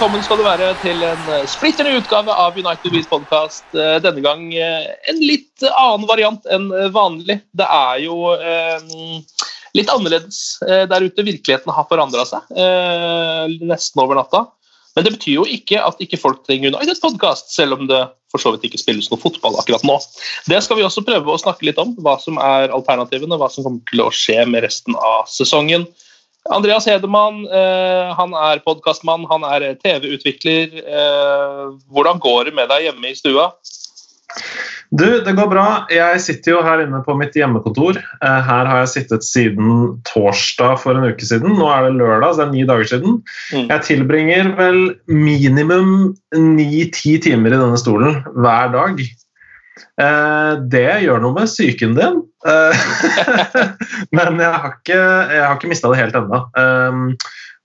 Velkommen skal du være til en eh, splitter ny utgave av United Beats podcast. Eh, Denne gang eh, en litt annen variant enn vanlig. Det er jo litt annerledes der ute. Virkeligheten har forandra seg nesten over natta. Men det betyr jo ikke at ikke folk trenger United podcast, selv om det for så vidt ikke spilles noe fotball akkurat nå. Det skal vi også prøve å snakke litt om, hva som er alternativene, hva som kommer til å skje med resten av sesongen. Andreas Hedemann eh, han er podkastmann, han er eh, TV-utvikler. Eh, hvordan går det med deg hjemme i stua? Du, det går bra. Jeg sitter jo her inne på mitt hjemmekontor. Her har jeg sittet siden torsdag for en uke siden. Nå er det lørdag, så det er ni dager siden. Mm. Jeg tilbringer vel minimum ni-ti timer i denne stolen hver dag. Det gjør noe med psyken din. Eh, Men jeg har ikke, jeg har ikke mista det helt ennå. Um,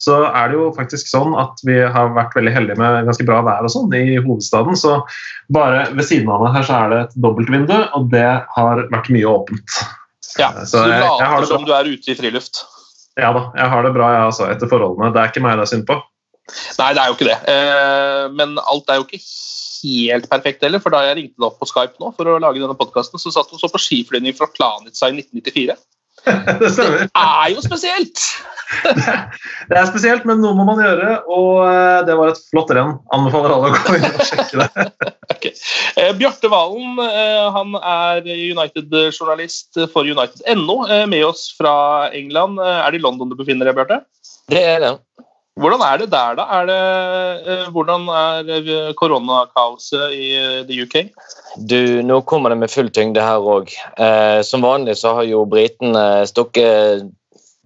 så er det jo faktisk sånn at vi har vært veldig heldige med ganske bra vær og sånn i hovedstaden. Så bare ved siden av meg her så er det et dobbeltvindu, og det har vært mye åpent. Ja, Så så du jeg- jeg har later det som du er ute i friluft. Ja da, jeg har det bra jeg altså, etter forholdene. Det er ikke meg det er synd på. Nei, det er jo ikke det. Eh, men alt er jo ikke helt perfekt heller, for da jeg ringte deg opp på Skype nå for å lage denne podkasten, så satt du så på skiflygning fra Planica i 1994. det stemmer. Det er jo spesielt! Det er spesielt, men noe må man gjøre, og eh, det var et flott renn. Anbefaler alle å gå inn og sjekke det. Eh, Bjarte Valen eh, han er United-journalist for United.no, eh, med oss fra England. Er det i London du befinner deg, Bjarte? Det er det. Hvordan er det der, da? Er det, eh, hvordan er eh, koronakaoset i eh, the UK? Du, nå kommer det med full tyngde her òg. Eh, som vanlig så har jo britene stukket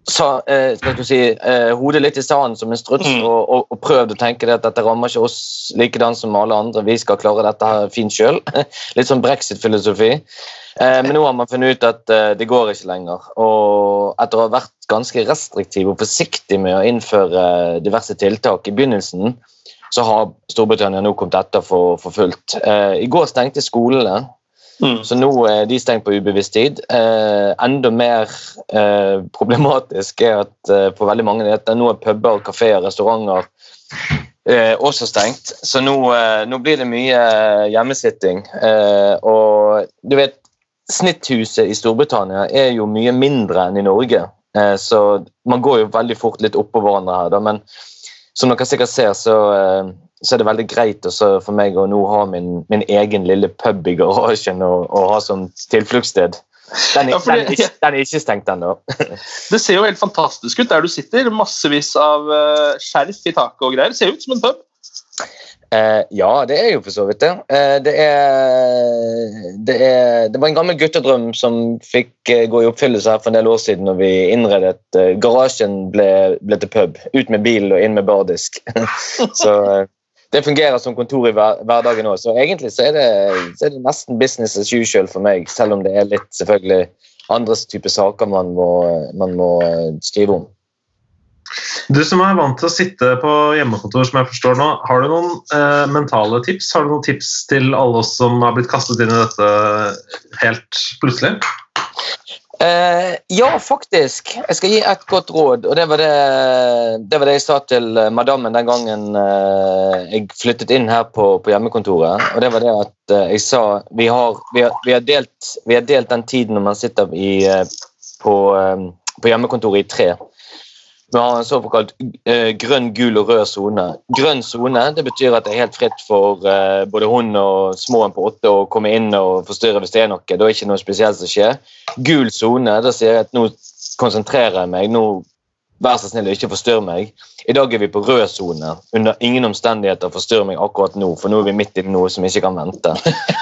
sa, eh, skal du si, eh, hodet litt i sanden som en struts Mm. og, og, og prøvd å tenke det at dette rammer ikke oss likedan som alle andre. Vi skal klare dette her fint sjøl. litt sånn brexit-filosofi. Eh, men nå har man funnet ut at eh, det går ikke lenger. Og etter å ha vært ganske restriktiv og forsiktig med å innføre diverse tiltak i begynnelsen, så har Storbritannia nå kommet etter for, for fullt. Eh, I går stengte skolene, Mm. så nå er de stengt på ubevisst tid. Eh, enda mer eh, problematisk er at eh, på veldig mange at nå er puber, kafeer, restauranter eh, også stengt. Så nå, eh, nå blir det mye hjemmesitting. Eh, og du vet, snitthuset i Storbritannia er jo mye mindre enn i Norge. Så man går jo veldig fort litt oppå hverandre her, da. Men som dere sikkert ser, så, så er det veldig greit for meg å nå ha min, min egen lille pub i garasjen og, og ha som tilfluktssted. Den, Ja, den, ikke- den er ikke stengt ennå. Det ser jo helt fantastisk ut der du sitter. Massevis av eh, skjerf i taket og greier. Ser ut som en pub. Eh, ja, det er jo for så vidt det. Eh, det, er, det er Det var en gammel guttedrøm som fikk eh, gå i oppfyllelse her for en del år siden når vi innredet eh, Garasjen ble, ble til pub. Ut med bil og inn med bardisk. så eh, det fungerer som kontor i hver, hverdagen òg. Så egentlig så er, det, så er det nesten business as usual for meg, selv om det er litt selvfølgelig andre typer saker man må, man må eh, skrive om. Du som er vant til å sitte på hjemmekontor, som jeg forstår nå, har du noen eh, mentale tips? Har du noen tips til alle oss som har blitt kastet inn i dette helt plutselig? Eh, ja, faktisk. Jeg skal gi et godt råd. og Det var det, det, var det jeg sa til eh, madammen den gangen eh, jeg flyttet inn her på, på, hjemmekontoret. og det var det at eh, Jeg sa vi har, vi har, vi har, delt, vi har delt, den tiden når man sitter i, eh, på, eh, på hjemmekontoret i tre. Vi har en såkalt uh, grønn, gul og rød sone. Grønn sone betyr at det er helt fritt for uh, både hund og småen på åtte å komme inn og forstyrre hvis det er noe. Det er ikke noe spesielt som skjer. Gul sone, da sier jeg at nå konsentrerer jeg meg. nå Vær så snill, ikke forstyrr meg. I dag er vi på rød sone. Under ingen omstendigheter forstyrr meg akkurat nå, for nå er vi midt i noe som ikke kan vente.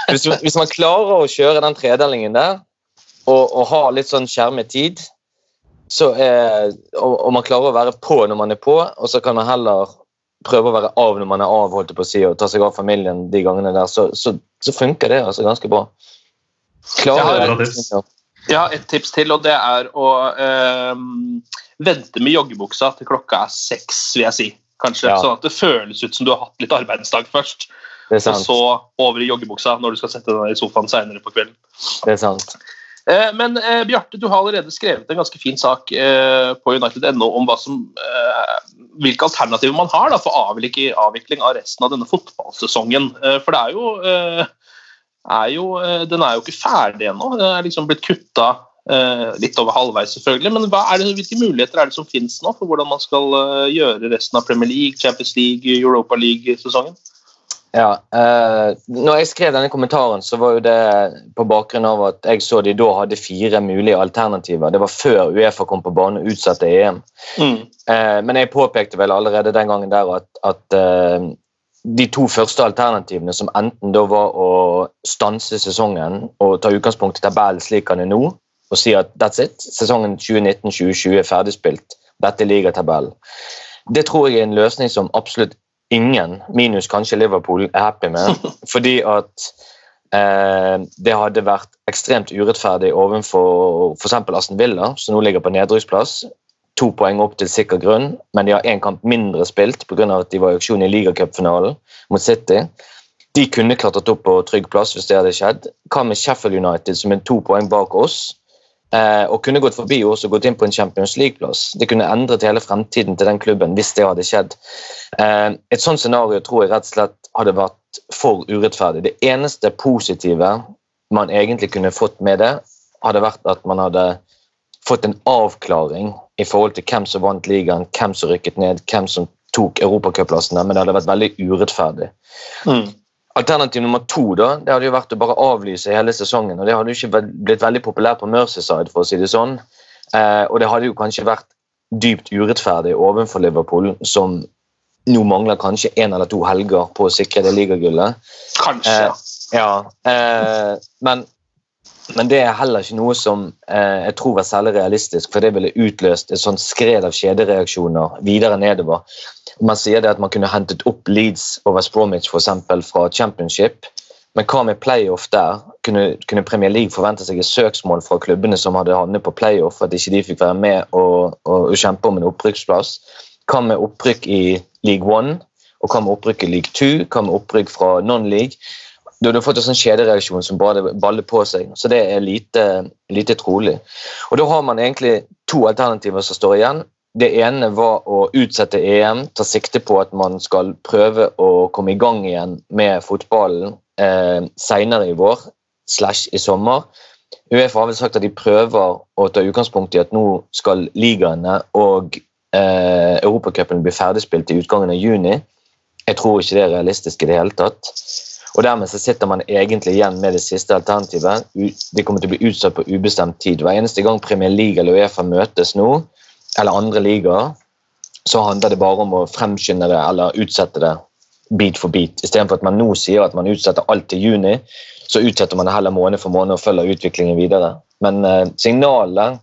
Hvis, hvis man klarer å kjøre den tredelingen der, og, og ha litt sånn skjermet tid, så er, og, og, man klarer å være på når man er på, og så kan man heller prøve å være av når man er av, holdt på å si, og ta seg av familien de gangene der, så, så, så funker det altså ganske bra. Klarer jeg, har, jeg har et tips til, og det er å øh, vente med joggebuksa til klokka er seks, vil jeg si. Kanskje, ja. Sånn at det føles ut som du har hatt litt arbeidsdag først. Og så over i joggebuksa når du skal sette deg i sofaen senere på kvelden. Det er sant. Eh, men eh, Bjarte, du har allerede skrevet en ganske fin sak eh, på United.no om som, hvilke alternativer man har da, for avvikling, av resten av denne fotballsesongen. For det er jo, er jo Den er jo ikke ferdig ennå. Den er liksom blitt kutta litt over halvveis, selvfølgelig. Men det, hvilke muligheter er det som finnes nå for hvordan man skal gjøre resten av Premier League, Champions League, Europa League-sesongen? Ja, eh, når jeg skrev denne kommentaren, så var jo det på bakgrunn av at jeg så de da hadde fire mulige alternativer. Det var før Uefa kom på banen og utsatte EM. Mm. Eh, men jeg påpekte vel allerede den gangen der at, at eh, de to første alternativene, som enten da var å stanse sesongen og ta utgangspunkt i tabellen slik den er nå, og si at that's it, sesongen 2019-2020 er ferdigspilt, dette er ligatabellen. Det tror jeg er en løsning som absolutt ingen, minus kanskje Liverpool, er happy med. Fordi at eh, det hadde vært ekstremt urettferdig overfor f.eks. Aston Villa, som nå ligger på nedrykksplass. To poeng opp til sikker grunn, men de har én kamp mindre spilt pga. at de var i auksjon i ligacupfinalen mot City. De kunne klatret opp på trygg plass hvis det hadde skjedd. Hva med Sheffield United, som er to poeng bak oss? Eh, og kunne gått forbi oss og gått inn på en Champions League-plass. Det kunne endret hele fremtiden til den klubben hvis det hadde skjedd. Eh, et sånt scenario tror jeg rett og slett hadde vært for urettferdig. Det eneste positive man egentlig kunne fått med det, hadde vært at man hadde fått en avklaring i forhold til hvem som vant ligaen, hvem som rykket ned, hvem som tok europacupplassene, men det hadde vært veldig urettferdig. Mm. Alternativ nummer to da, det hadde jo vært å bare avlyse hele sesongen. og Det hadde jo ikke blitt veldig populært på Mercyside, for å si det sånn. Eh, og det hadde jo kanskje vært dypt urettferdig overfor Liverpool, som nå mangler kanskje én eller to helger på å sikre det ligagullet. Kanskje. Eh, ja, eh, men, men, det er heller ikke noe som eh, jeg tror var særlig realistisk, for det ville utløst et sånt skred av kjedereaksjoner videre nedover. Man sier det at man kunne hentet opp Leeds over West Bromwich for eksempel, fra championship. Men hva med playoff der? Kunne, kunne, Premier League forvente seg et søksmål fra klubbene som hadde havnet på playoff, at ikke de fikk være med og, og, og kjempe om en opprykksplass? Hva med opprykk i League One? Og hva med opprykk i League Two? Hva med opprykk fra non-league? Du har fått en sånn kjedereaksjon som bare baller på seg. Så det er lite, lite trolig. Og da har man egentlig to alternativer som står igjen. Det ene var å utsette EM, ta sikte på at man skal prøve å komme i gang igjen med fotballen eh, senere i vår slash i sommer. Uefa har vel sagt at de prøver å ta utgangspunkt i at nå skal ligaene og eh, Europacupen bli ferdigspilt i utgangen av juni. Jeg tror ikke det er realistisk i det hele tatt. Og Dermed så sitter man egentlig igjen med det siste alternativet. De kommer til å bli utsatt på ubestemt tid. Hver eneste gang Premier League eller Uefa møtes nå, eller andre ligaer, så handler det bare om å fremskynde det eller utsette det bit for bit. Istedenfor at man nå sier at man utsetter alt til juni, så utsetter man det heller måned for måned og følger utviklingen videre. Men eh, signalet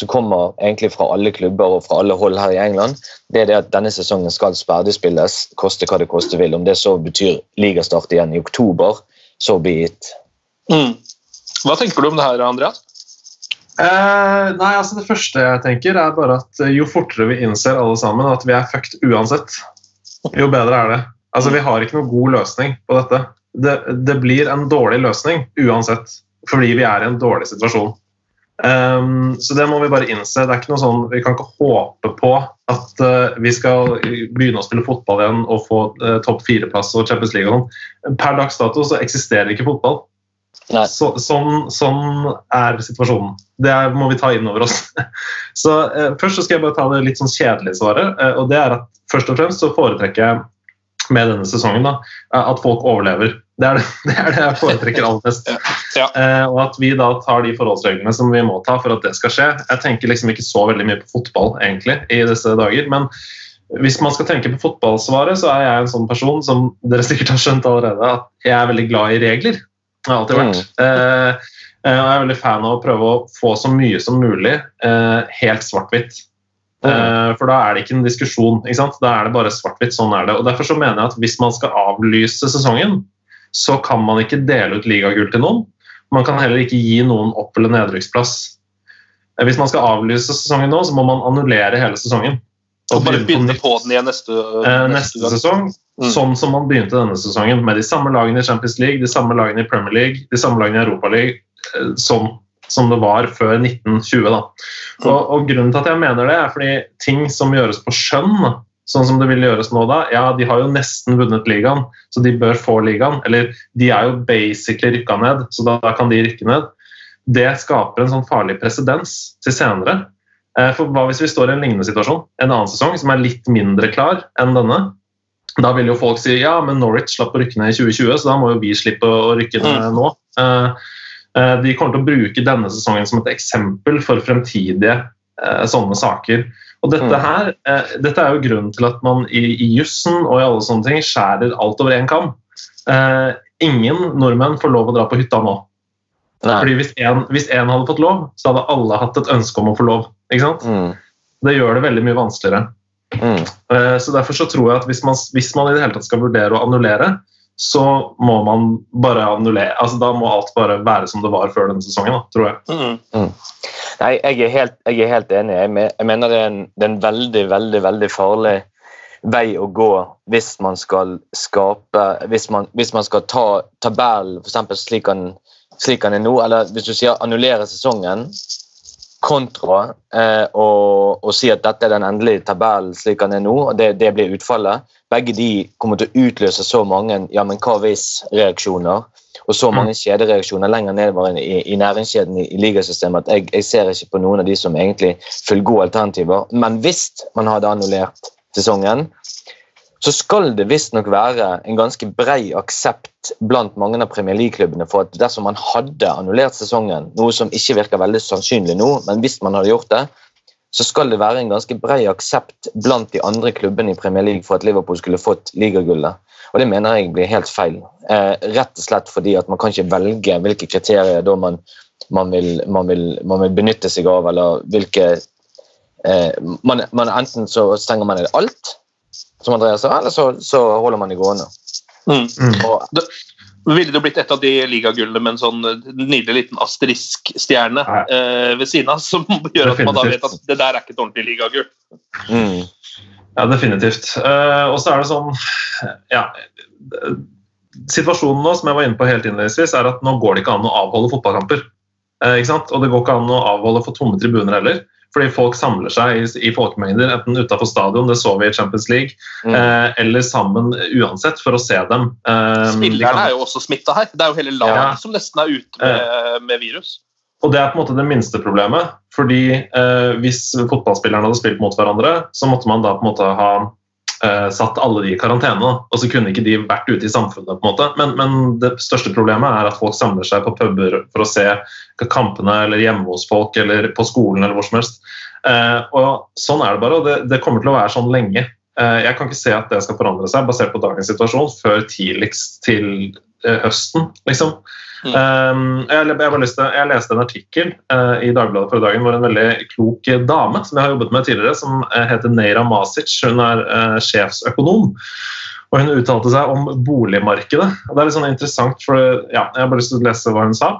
som kommer egentlig fra alle klubber og fra alle hold her i England, det er det at denne sesongen skal ferdigspilles, koste hva det koste vil. Om det så betyr ligastart igjen i oktober, så be it. Mm. Hva tenker du om det her, Andreas? Eh, nei, altså Det første jeg tenker, er bare at eh, jo fortere vi innser alle sammen at vi er fucked uansett, jo bedre er det. Altså Vi har ikke noen god løsning på dette. Det, det blir en dårlig løsning uansett, fordi vi er i en dårlig situasjon. Um, så det må vi bare innse. Det er ikke noe sånn, Vi kan ikke håpe på at uh, vi skal begynne å spille fotball igjen og få uh, topp fire-plass og Champions League. og sånn. Per dags dato så eksisterer ikke fotball. Så, sånn, sånn, er situasjonen. Det er, må vi ta inn over oss. Så uh, Først så skal jeg bare ta det litt sånn kjedelige svaret. og det er at Først og fremst så foretrekker jeg med denne sesongen da, at folk overlever. Det er det, det er det, jeg foretrekker aller mest. Ja. Eh, og at vi da tar de forholdsreglene som vi må ta for at det skal skje. Jeg tenker liksom ikke så veldig mye på fotball egentlig i disse dager. men hvis man skal tenke på fotballsvaret, så er jeg en sånn person som dere sikkert har skjønt allerede, at jeg er veldig glad i regler. Det har alltid vært. Mm. Eh, og jeg er veldig fan av å prøve å få så mye som mulig eh, helt svart-hvitt. Eh, for da er det ikke en diskusjon. ikke? Da er det bare svart-hvitt. Sånn er det. Og Derfor så mener jeg at hvis man skal avlyse sesongen, så kan man ikke dele ut ligagull til noen. Man kan heller ikke gi noen opp- eller nedrykksplass. Eh, Hvis man skal avlyse sesongen nå, så må man annullere hele sesongen. Og bare begynne på den igjen neste, neste gang. sesong, Mm. sånn som man begynte denne sesongen. Med de samme lagene i Champions League, de samme lagene i Premier League, de samme lagene i Europa League. Sånn som det var før 1920. Da. Og, og Grunnen til at jeg mener det, er fordi ting som gjøres på skjønn, sånn som det vil gjøres nå da, ja, de har jo nesten vunnet ligaen, så de bør få ligaen. Eller de er jo basically rykka ned, så da, da kan de rykke ned. Det skaper en sånn farlig presedens til senere. Eh, For hva hvis vi står i en lignende situasjon, en annen sesong som er litt mindre klar enn denne? Da vil jo folk si ja, men Norwich slapp å rykke ned i 2020, så da må jo vi slippe å rykke ned nå. Mm. De kommer til å bruke denne sesongen som et eksempel for fremtidige eh, sånne saker. Og dette Mm. her, eh, dette er jo grunnen til at man i, i jussen og i alle sånne ting skjærer alt over én kam. Eh, ingen nordmenn får lov å dra på hytta nå. Nei. Fordi hvis en, hvis en hadde fått lov, så hadde alle hatt et ønske om å få lov. Ikke sant? Mm. Det gjør det veldig mye vanskeligere. Mm. Eh, Så Derfor så tror jeg at hvis man, hvis man i det hele tatt skal vurdere å annullere, så må man bare annullere. Altså, da må alt bare være som det var før denne sesongen, da, tror jeg. Mm. Nei, jeg er helt, jeg er helt enig. Jeg, mener det er, en, det er en veldig, veldig veldig farlig vei å gå hvis man skal skape Hvis man, hvis man skal ta tabellen eksempel slik han, slik han er nå, eller hvis du sier annullere sesongen kontra eh, og, og si at dette er den endelige tabellen slik han er nå, og det, det blir utfallet. Begge de kommer til å utløse så mange ja, men hva hvis-reaksjoner og så mange kjedereaksjoner lenger nedover i, i næringskjeden i, i ligasystemet at jeg, jeg ser ikke på noen av de som egentlig fullgode alternativer. Men hvis man hadde annullert sesongen, så skal det visstnok være en ganske brei aksept blant mange av Premier League-klubbene for at dersom man hadde annullert sesongen, noe som ikke virker veldig sannsynlig nå, men hvis man hadde gjort det, så skal det være en ganske bred aksept blant de andre klubbene i Premier League for at Liverpool skulle fått ligagullet. Og det mener jeg blir helt feil. Eh, rett og slett fordi at man kan ikke velge hvilke kriterier da man, man, vil, man, vil, man vil benytte seg av, eller hvilke eh, man, man Enten så stenger man ned alt, som Andreas sa, eller så, så holder man det gående. Mm. Og, Det, ville det blitt et av de ligagullene med en sånn nydelig liten asterisk-stjerne eh, ved siden av, som gjør at man da vet at det der er ikke et ordentlig ligagull? mm, Ja, definitivt. Uh, og så er det sånn ja, eh, Situasjonen nå, som jeg var inne på helt innledningsvis, er at nå går det ikke an å avholde fotballkamper. Uh, ikke sant? Og det går ikke an å avholde for tomme tribuner heller. Fordi folk samler seg i, i folkemengder, enten utafor stadion, det så vi i Champions League, mm. eh, eller sammen uansett, for å se dem. Eh, de Spillerne kan- er jo også smitta her. Det er jo hele laget Ja. som nesten er ute med, med virus. Og det er på en måte det minste problemet. fordi eh, Hvis fotballspillerne hadde spilt mot hverandre, så måtte man da på en måte ha eh, satt alle de i karantene. Og så kunne ikke de vært ute i samfunnet. på en måte. Men, men det største problemet er at folk samler seg på puber for å se kampene, eller hjemme hos folk, eller på skolen, eller hvor som helst. Eh, og Sånn er det bare, og det, det kommer til å være sånn lenge. Eh, jeg kan ikke se at det skal forandre seg basert på dagens situasjon før tidligst til eh, høsten. liksom. Um, jeg, jeg, til, jeg leste en artikkel uh, i Dagbladet forrige dagen hvor en veldig klok eh, dame som jeg har jobbet med tidligere, som eh, heter Neira Masic, hun er uh, sjefsøkonom. Og Hun uttalte seg om boligmarkedet. Og det er litt sånn interessant, for ja, Jeg har bare lyst til å lese hva hun sa.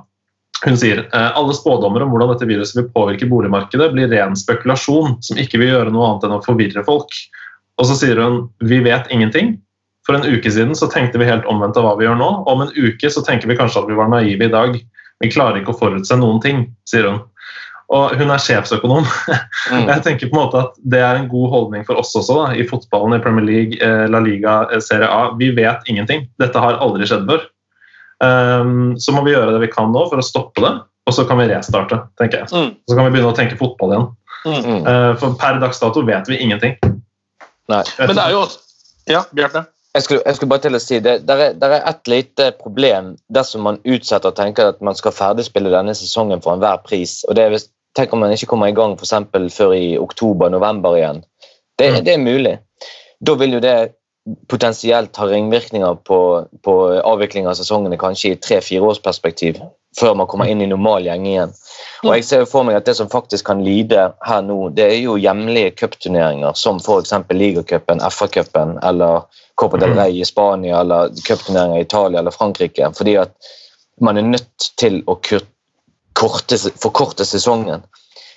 hun sier eh, alle spådommer om hvordan dette viruset vil påvirke boligmarkedet, blir ren spekulasjon som ikke vil gjøre noe annet enn å forvirre folk. Og så sier hun vi vet ingenting. For en uke siden så tenkte vi helt omvendt av hva vi gjør nå. Om en uke så tenker vi kanskje at vi var naive i dag. Vi klarer ikke å forutse noen ting, sier hun. Og hun er sjefsøkonom. Mm. Jeg tenker på en måte at Det er en god holdning for oss også, da, i fotballen, i Premier League, eh, La Liga, eh, Serie A. Vi vet ingenting. Dette har aldri skjedd før. Um, så må vi gjøre det vi kan nå for å stoppe det, og så kan vi restarte. tenker jeg. Mm. Så kan vi begynne å tenke fotball igjen. Mm. Uh, for per dags dato vet vi ingenting. Nei. Men det er jo Ja, Bjarte? Jeg skulle, jeg skulle bare til å si det, der er, der er et lite problem dersom man utsetter og tenker at man skal ferdigspille denne sesongen for enhver pris. og det er hvis, Tenk om man ikke kommer i gang for før i oktober-november igjen. Det, Mm. det er mulig. Da vil jo det potensielt ha ringvirkninger på, på avvikling av sesongene kanskje i tre-fire års perspektiv, før man kommer inn i normal gjeng igjen. Og jeg ser for meg at Det som faktisk kan lide her nå, det er jo hjemlige cupturneringer, som f.eks. Ligacupen, FA-cupen eller Copa del Rey i Spania eller cupturneringer i Italia eller Frankrike. fordi at man er nødt til å korte, forkorte sesongen.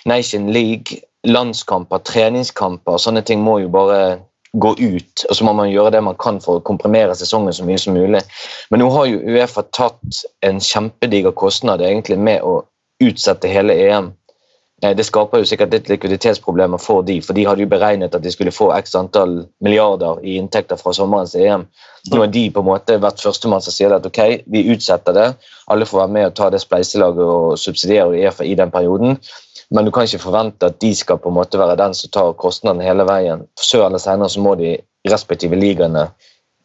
Nation League, landskamper, treningskamper, sånne ting må jo bare gå ut. Og så må man gjøre det man kan for å komprimere sesongen så mye som mulig. Men nå har jo Uefa tatt en kjempediger kostnad egentlig med å utsette hele EM. Det skaper jo sikkert litt likviditetsproblemer for de, for de hadde jo beregnet at de skulle få x antall milliarder i inntekter fra sommerens EM. Nå har de på en måte vært førstemann som sier at ok, vi utsetter det. Alle får være med og ta det spleiselaget og subsidiere Uefa i den perioden. Men du kan ikke forvente at de skal på en måte være den som tar kostnaden hele veien. Før eller senere så må de respektive ligaene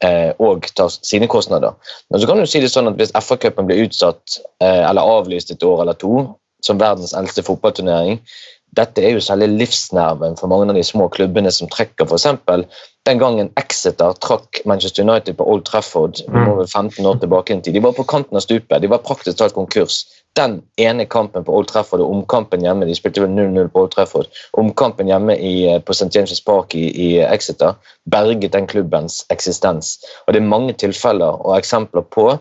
eh, og ta sine kostnader. Men så kan du si det sånn at hvis FA-cupen blir utsatt eh, eller avlyst et år eller to, som verdens eldste fotballturnering, dette er jo selve livsnerven for mange av de små klubbene som trekker f.eks. den gangen Exeter trakk Manchester United på Old Trafford over 15 år tilbake i tid. De var på kanten av stupet. De var praktisk talt konkurs. Den ene kampen på Old Trafford og omkampen hjemme de spilte vel 0-0 på Old Trafford, omkampen hjemme i, eh, på St. James' Park i, i Exeter berget den klubbens eksistens. Og Det er mange tilfeller og eksempler på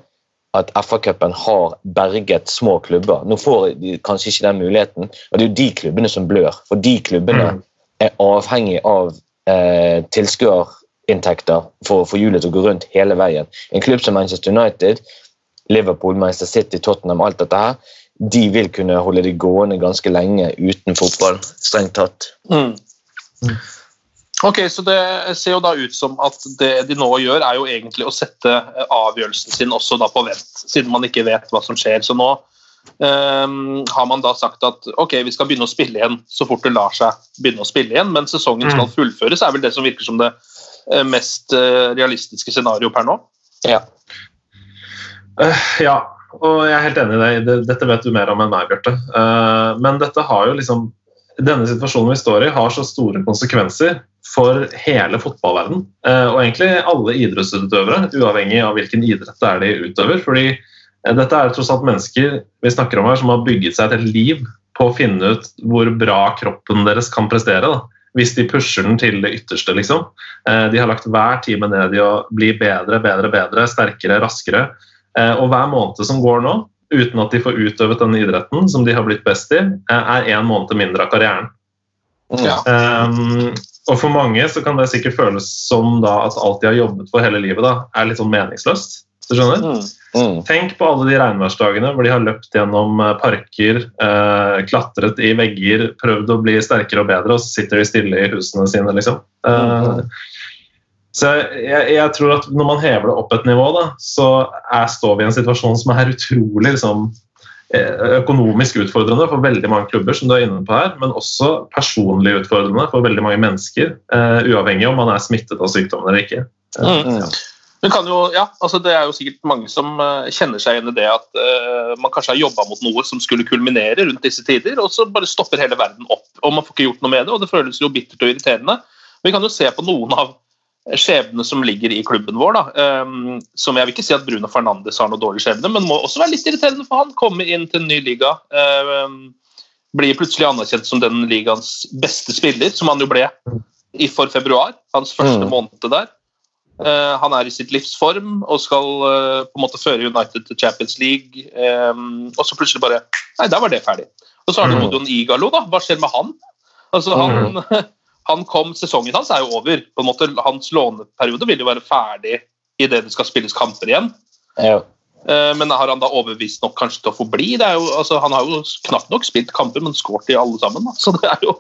at FA-cupen har berget små klubber. Nå får de kanskje ikke den muligheten, og det er jo de klubbene som blør. For de klubbene er avhengig av eh, tilskuerinntekter for å få hjulet til å gå rundt hele veien. En klubb som Manchester United, Liverpool, Manchester City, Tottenham, alt dette her, de vil kunne holde det gående ganske lenge uten fotball, strengt tatt. Mm. Ok, så Det ser jo da ut som at det de nå gjør, er jo egentlig å sette eh, avgjørelsen sin også da på vent, siden man ikke vet hva som skjer. Så nå um, har man da sagt at ok, vi skal begynne å spille igjen så fort det lar seg begynne å spille igjen, men sesongen skal fullføres, er vel det som virker som det eh, mest eh, realistiske scenarioet per nå? Ja. Uh, ja, og jeg er helt enig i det. Det- Dette vet du mer om enn meg, Bjarte. Uh, men dette har jo liksom Denne situasjonen vi står i, har så store konsekvenser for hele fotballverden. eh, Og egentlig alle idrettsutøvere, uavhengig av hvilken idrett det er de utøver. fordi eh, dette er tross alt mennesker vi snakker om her, som har bygget seg et helt liv på å finne ut hvor bra kroppen deres kan prestere. da hvis de pusher den til det ytterste. liksom. Eh, De har lagt hver time ned i å bli bedre, bedre, bedre, sterkere, raskere. Og hver måned som går nå, uten at de får utøvet denne idretten som de har blitt best i, er én måned mindre av karrieren. Ja. Um, og for mange så kan det sikkert føles som da at alt de har jobbet for hele livet, da, er litt sånn meningsløst. Du skjønner? Mm. Mm. Tenk på alle de regnværsdagene hvor de har løpt gjennom eh, parker, eh, klatret i vegger, prøvd å bli sterkere og bedre, og så sitter de stille i husene sine, liksom. Eh, så jeg, jeg tror at når man hever det opp et nivå, da, så er, står vi i en situasjon som er utrolig liksom, økonomisk utfordrende for veldig mange klubber, som du er inne på her, men også personlig utfordrende for veldig mange mennesker, Uh, uavhengig om man er smittet av sykdommen eller ikke. Eh, Mm. ja. Kan jo, ja, altså Det er jo sikkert mange som eh, kjenner seg igjen i det at uh, man kanskje har jobba mot noe som skulle kulminere rundt disse tider, og så bare stopper hele verden opp. og Man får ikke gjort noe med det, og det føles jo bittert og irriterende. Vi kan jo se på noen av skjebnene som ligger i klubben vår. da, eh, som Jeg vil ikke si at Bruno Fernandes har noe dårlig skjebne, men må også være litt irriterende for han. Komme inn til en ny liga. eh, blir plutselig anerkjent som den ligaens beste spiller, som han jo ble i for februar. Hans første Mm. måned der. Eh, han er i sitt livs form og skal eh, på en måte føre United til Champions League. eh, og så plutselig bare Nei, der var det ferdig. Og så har du Mm. Modon Igalo, da. Hva skjer med han? Altså, han, han kom, Sesongen hans er jo over. på en måte Hans låneperiode vil jo være ferdig idet det skal spilles kamper igjen. Ja. Eh, Men har han da overbevist nok kanskje til å få bli? Det er jo, altså, han har jo knapt nok spilt kamper, men skåret i alle sammen. Da. Så det er jo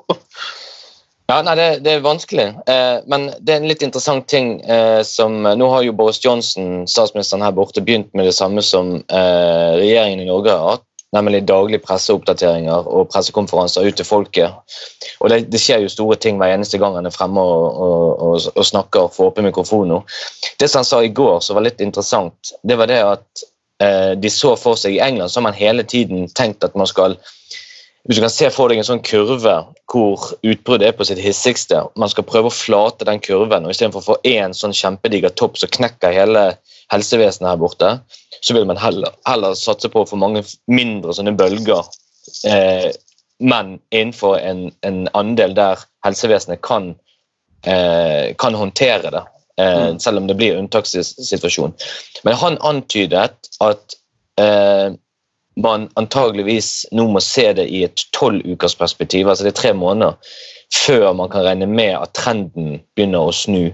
Ja, nei, det, det er vanskelig. Eh, men det er en litt interessant ting eh, som Nå har jo Boris Johnson, statsministeren her borte, begynt med det samme som eh, regjeringen i Norge har hatt. Nemlig daglige presseoppdateringer og pressekonferanser ut til folket. Og det, det skjer jo store ting hver eneste gang han er fremme og, og, og, og snakker for åpen mikrofon. Det som han sa i går som var litt interessant, det var det at eh, de så for seg I England så har man hele tiden tenkt at man skal hvis du kan se for deg en sånn kurve hvor utbruddet er på sitt hissigste, man skal prøve å flate den kurven, og istedenfor å få én sånn kjempediger topp som knekker hele helsevesenet her borte, så vil man heller, heller satse på å få mange mindre sånne bølger, eh, men innenfor en, en andel der helsevesenet kan, eh, kan håndtere det, eh, selv om det blir unntakssituasjon. Men han antydet at eh, man antageligvis nå må se det i et tolv ukers perspektiv, altså det er tre måneder, før man kan regne med at trenden begynner å snu.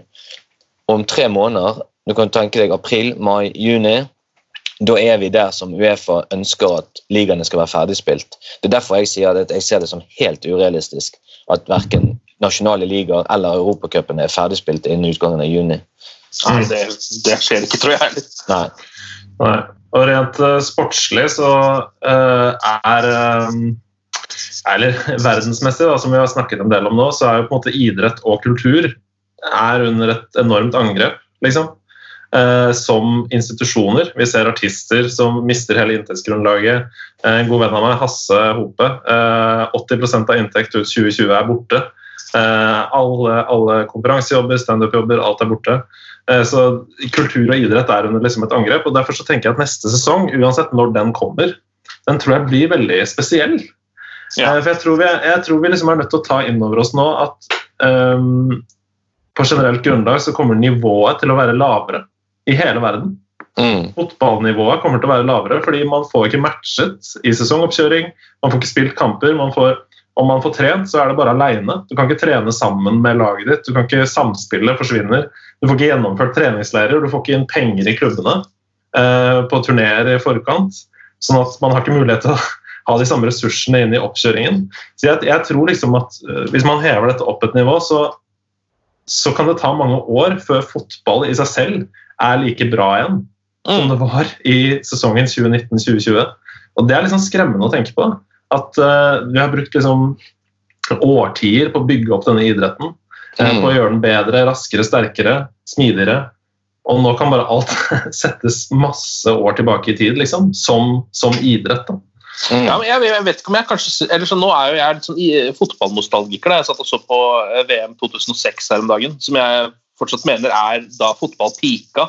Og om tre måneder, du kan tenke deg april, mai, juni, da er vi der som Uefa ønsker at ligaene skal være ferdigspilt. Det er derfor jeg sier at jeg ser det som helt urealistisk at verken nasjonale ligaer eller Europacupen er ferdigspilt innen utgangen av juni. Nei, det, det skjer ikke, tror jeg heller. Nei. Nei. Og rent uh, sportslig så uh, er um, Eller verdensmessig, da, som vi har snakket en del om nå, så er jo på en måte idrett og kultur er under et enormt angrep, liksom. Uh, som institusjoner. Vi ser artister som mister hele inntektsgrunnlaget. En god venn av meg, Hasse Hope. 80% av inntekt ut 2020 er borte. alle, alle konferansejobber, standup-jobber, alt er borte. Eh, Så kultur og idrett er under liksom et angrep. og Derfor så tenker jeg at neste sesong, uansett når den kommer, den tror jeg blir veldig spesiell. Ja. Eh, For Jeg tror vi, jeg tror vi liksom er nødt til å ta inn over oss nå at um, på generelt grunnlag så kommer nivået til å være lavere i hele verden. Mm. Fotballnivået kommer til å være lavere fordi man får ikke matchet i sesongoppkjøring. Man får ikke spilt kamper. Man får, om man får trent, så er det bare aleine. Du kan ikke trene sammen med laget ditt. Du kan ikke Samspillet forsvinner. Du får ikke gjennomført treningsleirer. Du får ikke inn penger i klubbene eh, på turneer i forkant. Sånn at man har ikke mulighet til å ha de samme ressursene inn i oppkjøringen. Så jeg, jeg tror liksom at eh, Hvis man hever dette opp et nivå, så, så kan det ta mange år før fotball i seg selv er like bra igjen som det var i sesongen 2019-2020. Og Det er liksom skremmende å tenke på. At uh, vi har brukt liksom årtier på å bygge opp denne idretten. eh, Mm. På å gjøre den bedre, raskere, sterkere, smidigere. Og nå kan bare alt settes masse år tilbake i tid, liksom. Som, som idrett. da. Mm. Ja, men jeg, jeg vet ikke om jeg kanskje eller så Nå er jo jeg liksom sånn fotballnostalgiker. da. Jeg satt og så på eh, VM 2006 her om dagen, som jeg fortsatt mener er da fotball pika.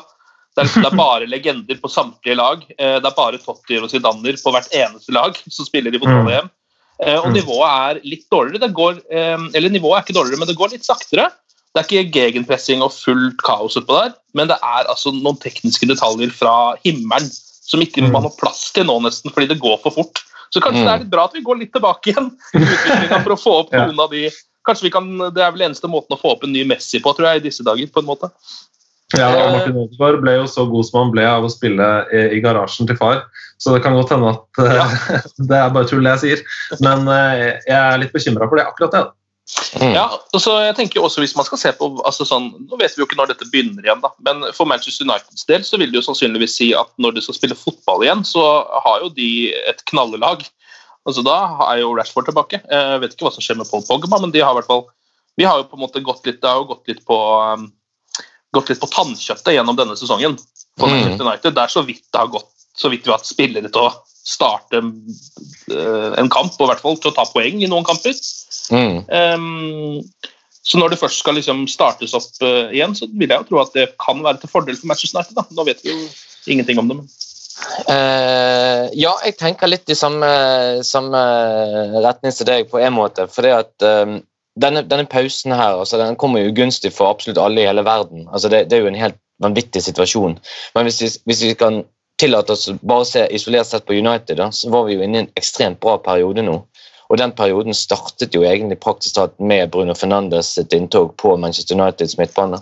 Det er, det er bare legender på samtlige lag. Eh, Det er bare Totti og Zidaner på hvert eneste lag som spiller i fotball-VM. Eh, Og Mm. nivået er litt dårligere. Det går, eh, eller nivået er ikke dårligere, men det går litt saktere. Det er ikke gegenpressing og fullt kaos utpå der, men det er altså noen tekniske detaljer fra himmelen som ikke Mm. man har plass til nå, nesten, fordi det går for fort. Så kanskje Mm. det er litt bra at vi går litt tilbake igjen for å få opp noen av de Kanskje vi kan, Det er vel eneste måten å få opp en ny Messi på, tror jeg, i disse dager. på en måte. Ja, Eh. og Martin Ødegaard ble jo så god som han ble av å spille i, i garasjen til far. Så det kan godt hende at ja. det er bare tull det jeg sier. Men eh, jeg er litt bekymra for det akkurat det. Mm. Ja, og så jeg tenker også Hvis man skal se på altså sånn, Nå vet vi jo ikke når dette begynner igjen, da, men for Manchester Uniteds del så vil det jo sannsynligvis si at når de skal spille fotball igjen, så har jo de et knallelag. Altså Da er jo Rashford tilbake. Jeg vet ikke hva som skjer med Paul Pogba, men de har i hvert fall vi har jo på en måte gått litt, det har jo gått litt på um, gått litt på tannkjøttet gjennom denne sesongen. på Mm. Manchester United, Det er så vidt det har gått så vidt vi har hatt spillere til å starte eh, en kamp, og i hvert fall til å ta poeng i noen kamper. Mm. Um, så når det først skal liksom startes opp eh, igjen, så vil jeg jo tro at det kan være til fordel for Manchester United. Da. Nå vet vi jo ingenting om det. Men. Eh, ja, jeg tenker litt i samme, samme retning som deg på en måte. fordi at eh, denne, denne pausen her altså, den kommer jo ugunstig for absolutt alle i hele verden. Altså, det, det er jo en helt vanvittig situasjon. Men hvis vi, hvis vi kan tillate oss bare å se isolert sett på United, da, så var vi jo inne i en ekstremt bra periode nå. Og den perioden startet jo egentlig praktisk talt med Bruno Fernandes sitt inntog på Manchester Uniteds midtbane.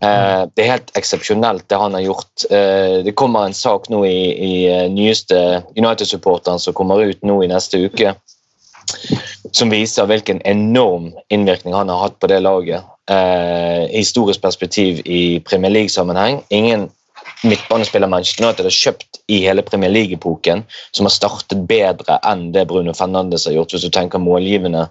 Eh, det er helt eksepsjonelt, det han har gjort. Eh, det kommer en sak nå i, i eh, nyeste United-supporteren som kommer ut nå i neste uke, som viser hvilken enorm innvirkning han har hatt på det laget. Eh, historisk perspektiv i Premier League-sammenheng. Ingen midtbanespiller Manchester United har kjøpt i hele Premier League-epoken, som har startet bedre enn det Bruno Fernandes har gjort, hvis du tenker målgivende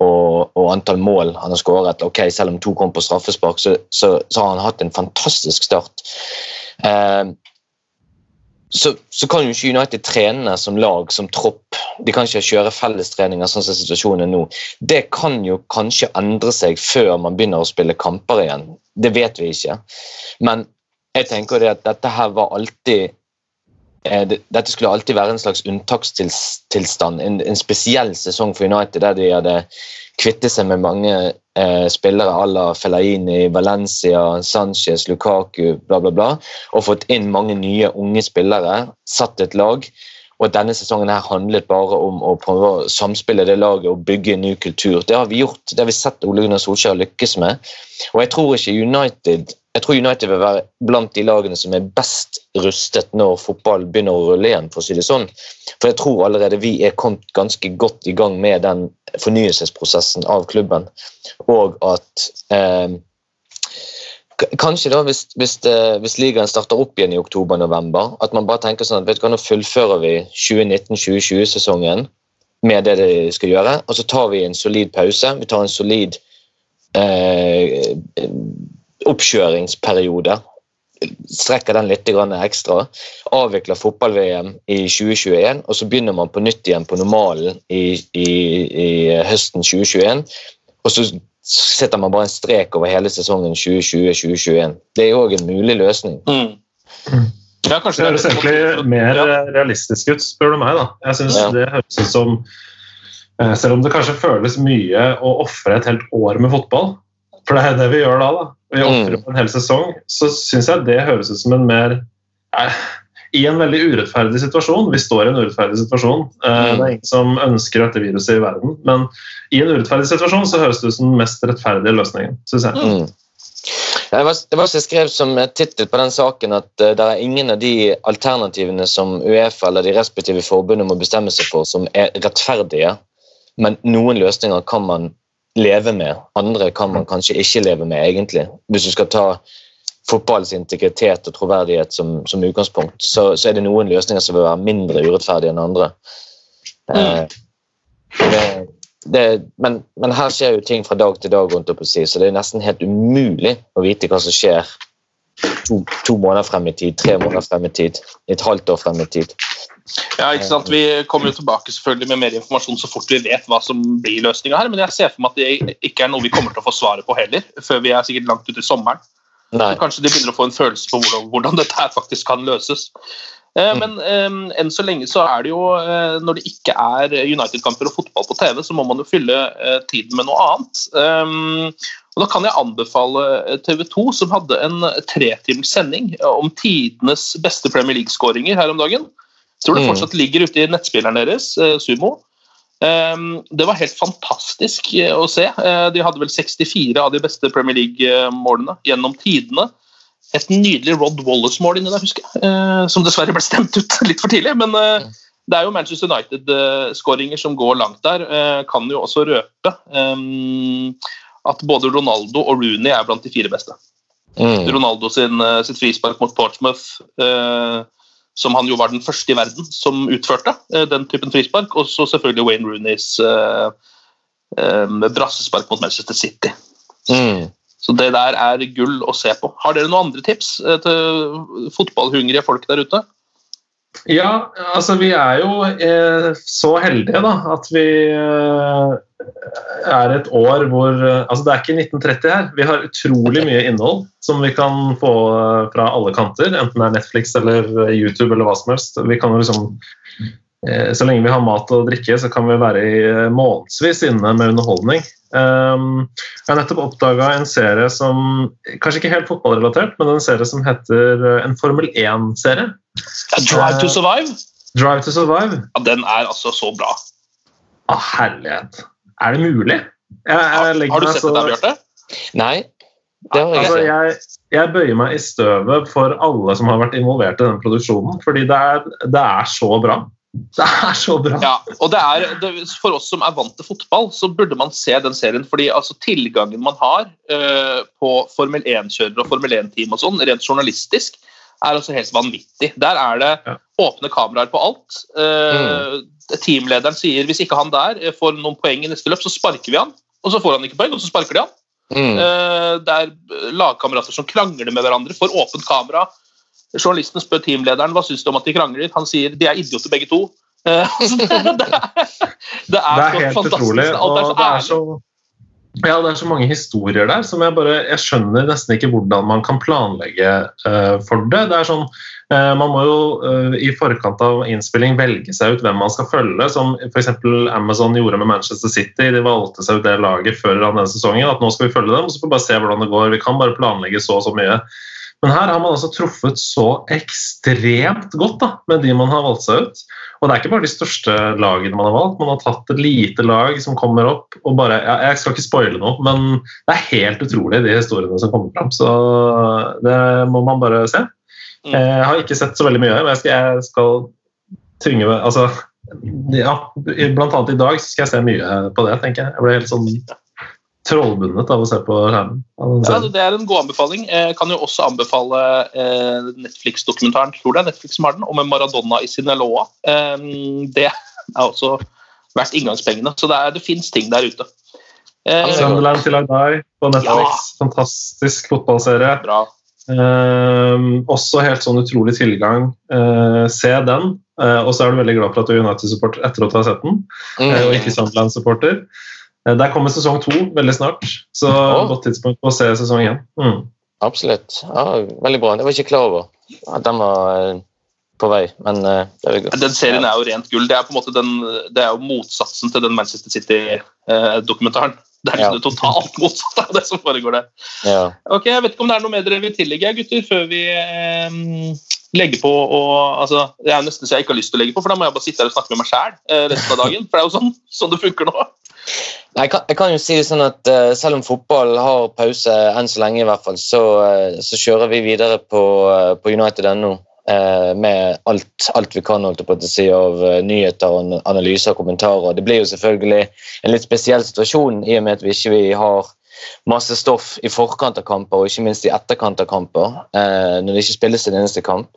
og, og antall mål han har skåret. ok, Selv om to kom på straffespark, så, så, så har han hatt en fantastisk start. Eh, så, så, kan jo ikke United trene som lag, som tropp. De kan ikke kjøre fellestreninger sånn som situasjonen er nå. Det kan jo kanskje endre seg før man begynner å spille kamper igjen. Det vet vi ikke. Men jeg tenker at dette her var alltid dette skulle alltid være en slags unntakstilstand. En, en spesiell sesong for United der de hadde kvittet seg med mange eh, spillere à la Fellaini, Valencia, Sanchez, Lukaku, bla, bla, bla. Og fått inn mange nye unge spillere. Satt et lag. Og denne sesongen her handlet bare om å prøve å samspille det laget og bygge en ny kultur. Det har vi gjort, det har vi sett Ole Gunnar Solskjær lykkes med. Og jeg tror ikke United jeg tror United vil være blant de lagene som er best rustet når fotball begynner å rulle igjen. For å si det sånn. For jeg tror allerede vi er kommet ganske godt i gang med den fornyelsesprosessen av klubben. Og at eh, Kanskje da, hvis, hvis, eh, hvis, ligaen starter opp igjen i oktober-november, at man bare tenker sånn at vet du hva, nå fullfører vi 2019-2020-sesongen med det de skal gjøre, og så tar vi en solid pause. Vi tar en solid eh, oppkjøringsperiode. Strekker den litt ekstra. Avvikler fotball-VM i 2021, og så begynner man på nytt igjen på normalen i, i, i høsten 2021. Og så setter man bare en strek over hele sesongen 2020-2021. Det er òg en mulig løsning. Mm. Ja, det høres egentlig mer realistisk ut, spør du meg. da. Jeg synes ja. det høres ut som eh, Selv om det kanskje føles mye å ofre et helt år med fotball, for det er det vi gjør da, da vi ofrer mm. en hel sesong, så syns jeg det høres ut som en mer eh, I en veldig urettferdig situasjon. Vi står i en urettferdig situasjon. Eh, mm. Det er ingen som ønsker dette viruset i verden. Men i en urettferdig situasjon så høres det ut som den mest rettferdige løsningen, syns jeg. Mm. Det var, det var så skrev som tittel på den saken at uh, det er ingen av de alternativene som Uefa eller de respektive forbundene må bestemme seg for, som er rettferdige. Men noen løsninger kan man leve med. Andre kan man kanskje ikke leve med, egentlig. Hvis du skal ta fotballens integritet og troverdighet som, som utgangspunkt, så, så, er det noen løsninger som vil være mindre urettferdige enn andre. Mm. Eh, det, det, men, men, her skjer jo ting fra dag til dag, rundt opp så det er nesten helt umulig å vite hva som skjer to, to måneder frem i tid, tre måneder frem i tid, et halvt år frem i tid. Ja, ikke sant? Vi kommer jo tilbake selvfølgelig med mer informasjon så fort vi vet hva som blir løsninga her, men jeg ser for meg at det ikke er noe vi kommer til å få svaret på heller, før vi er sikkert langt ute i sommeren. Nei. Kanskje de begynner å få en følelse på hvordan, hvordan dette her faktisk kan løses. Eh, mm. Men eh, enn så lenge så er det jo eh, Når det ikke er United-kamper og fotball på TV, så må man jo fylle eh, tiden med noe annet. Um, og Da kan jeg anbefale TV 2, som hadde en tretimers sending om tidenes beste Premier League-skåringer her om dagen. Tror det mm. fortsatt ligger ute i nettspilleren deres, eh, Sumo. Ehm, det var helt fantastisk eh, å se. Eh, de hadde vel 64 av de beste Premier League-målene gjennom tidene. Et nydelig Rod Wallace-mål inni der, husker jeg, som dessverre ble stemt ut litt for tidlig. Men det er jo Manchester United-skåringer som går langt der. Kan jo også røpe ehm, at både Ronaldo og Rooney er blant de fire beste. Mm. Ronaldo sin, sitt frispark mot Portsmouth som han jo var den første i verden som utførte uh, den typen frispark. Og så selvfølgelig Wayne Rooneys uh, uh, brassespark mot Manchester City. Mm. Så det der er gull å se på. Har dere noen andre tips til fotballhungrige folk der ute? Ja, altså vi er jo eh, så heldige da, at vi eh, er et år hvor eh, Altså det er ikke 1930 her. Vi har utrolig mye innhold som vi kan få fra alle kanter. Enten det er Netflix eller YouTube eller hva som helst. Vi kan jo liksom Så lenge vi har mat og drikke, så kan vi være i månedsvis inne med underholdning. Um, jeg har nettopp oppdaga en serie som Kanskje ikke helt fotballrelatert, men en serie som heter uh, en Formel 1-serie. Ja, Drive to Survive. Drive to Survive. Ja, den er altså så bra. Å, herlighet. Er det mulig? Jeg, jeg Har du sett så- det der, Bjarte? Nei, det har jeg Altså, ikke. jeg, jeg bøyer meg i støvet for alle som har vært involvert i den produksjonen, fordi det er, det er så bra. Det er så bra. Ja, og det er, det, For oss som er vant til fotball, så burde man se den serien. fordi altså, Tilgangen man har uh, på Formel 1-kjørere og Formel 1-team og sånn, rent journalistisk, er altså helt vanvittig. Der er det Ja. åpne kameraer på alt. Eh, Teamlederen sier hvis ikke han der eh, får noen poeng i neste løp, så sparker vi han. Og så får han ikke poeng, og så sparker de han. Mm. Uh, Det er lagkamerater som krangler med hverandre for åpent kamera. Journalisten spør teamlederen hva syns du om at de krangler. Han sier de er idioter begge to. Det, er, det, er, det er helt utrolig. Og det er så det er så, ja, det er så mange historier der som jeg bare Jeg skjønner nesten ikke hvordan man kan planlegge uh, for det. Det er sånn uh, Man må jo uh, i forkant av innspilling velge seg ut hvem man skal følge, som f.eks. Amazon gjorde med Manchester City. De valgte seg ut det laget før denne sesongen. At nå skal vi følge dem, og så får vi bare se hvordan det går. Vi kan bare planlegge så og så mye. Men her har man altså truffet så ekstremt godt da, med de man har valgt seg ut. Og det er ikke bare de største lagene man har valgt, man har tatt et lite lag som kommer opp og bare ja, Jeg skal ikke spoile noe, men det er helt utrolig, de historiene som kommer fram. Så det må man bare se. Mm. Jeg har ikke sett så veldig mye, men jeg skal, jeg skal tvinge meg Altså, ja, blant annet i dag skal jeg se mye på det, tenker jeg. Jeg ble helt sånn trollbundet av å se på skjermen. Ja, altså, det er en god anbefaling. Jeg kan jo også anbefale eh, Netflix-dokumentaren tror det er Netflix som har den, om en Maradona i Sinaloa. Eh, det er også verdt inngangspengene. Så det, er- det fins ting der ute. Eh, Sunderland til I Die på Netflix. Fantastisk fotballserie. bra. Ehm, også helt sånn utrolig tilgang. Eh, se den. Eh, og så er du veldig glad for at du er United-supporter etter at du har sett den, eh, og Mm. ikke Sunderland-supporter. Eh, der kommer sesong to veldig snart, så oh. godt tidspunkt på å se sesong én. Mm. Absolutt. Ja, veldig bra. Jeg var ikke klar over at den var eh, på vei, men eh, det er jo godt. Den serien er jo rent gull. Det er på en måte den, det er jo motsatsen til den Manchester City-dokumentaren. det er liksom Ja. det totalt motsatte av det som foregår der. Ja. Ok, Jeg vet ikke om det er noe mer dere vil tillegge, gutter, før vi eh, legger på og altså, Det er nesten så jeg ikke har lyst til å legge på, for da må jeg bare sitte her og snakke med meg sjæl eh, resten av dagen. For det er jo sånn, sånn det funker nå. Jeg kan, jeg kan jo si det sånn at uh, selv om fotball har pause enn så lenge, i hvert fall, så, uh, så kjører vi videre på, uh, på United.no med alt, alt vi kan holdt på å si, av nyheter, analyser og kommentarer. Det blir jo selvfølgelig en litt spesiell situasjon i og med at vi ikke vi har masse stoff i forkant av kamper, og ikke minst i etterkant av kamper, eh, når det ikke spilles en eneste kamp.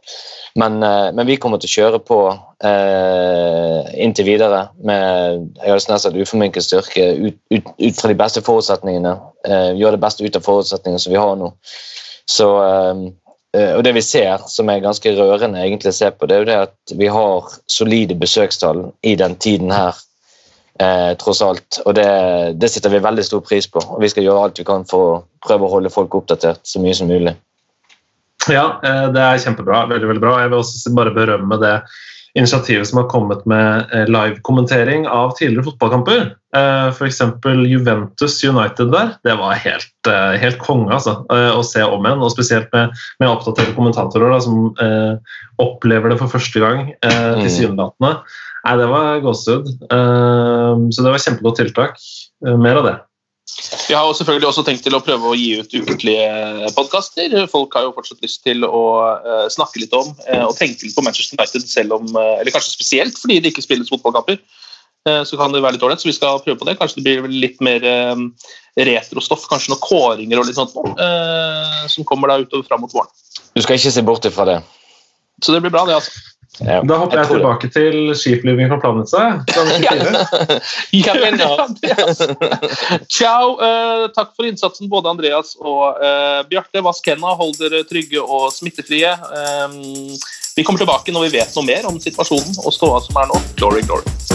Men, eh, men vi kommer til å kjøre på eh, inntil videre med jeg har nesten uforminket styrke ut, ut, ut fra de beste forutsetningene. Eh, gjøre det beste ut av forutsetningene som vi har nå. Så, eh, eh, og det vi ser, som er ganske rørende egentlig å se på, det er jo det at vi har solide besøkstall i den tiden her. Eh, tross alt, og det, det setter vi veldig stor pris på. og Vi skal gjøre alt vi kan for å prøve å holde folk oppdatert så mye som mulig. Ja, eh, det er kjempebra. Veldig, veldig bra. Jeg vil også bare berømme det initiativet som har kommet med eh, live-kommentering av tidligere fotballkamper. F.eks. Juventus United der. Det var helt, eh, helt konge altså, eh, å se om igjen. Og spesielt med, med oppdaterte kommentatorer da, som eh, opplever det for første gang eh, Mm. tilsynelatende. Nei, det var gåsehud. Eh, så det var kjempegodt tiltak. Eh, mer av det. Vi har selvfølgelig også tenkt til å prøve å gi ut ukentlige podkaster. Folk har jo fortsatt lyst til å eh, snakke litt om eh, og tenke litt på Manchester United, selv om, eh, eller kanskje spesielt fordi det ikke spilles fotballkamper. Så kan det være litt ålreit, så vi skal prøve på det. Kanskje det blir litt mer retrostoff, kanskje noen kåringer og litt sånt som kommer da utover fram mot våren. Du skal ikke se bort ifra det. Så det blir bra, det, altså. Ja, Da hopper jeg det. tilbake til skiflyging fra Planica. fra 94. Ja. Ciao. Uh, takk for innsatsen, både Andreas og uh, Bjarte. Vask hendene, hold dere trygge og smittefrie. Um, vi kommer tilbake når vi vet noe mer om situasjonen og ståa som er nå. Glory, glory.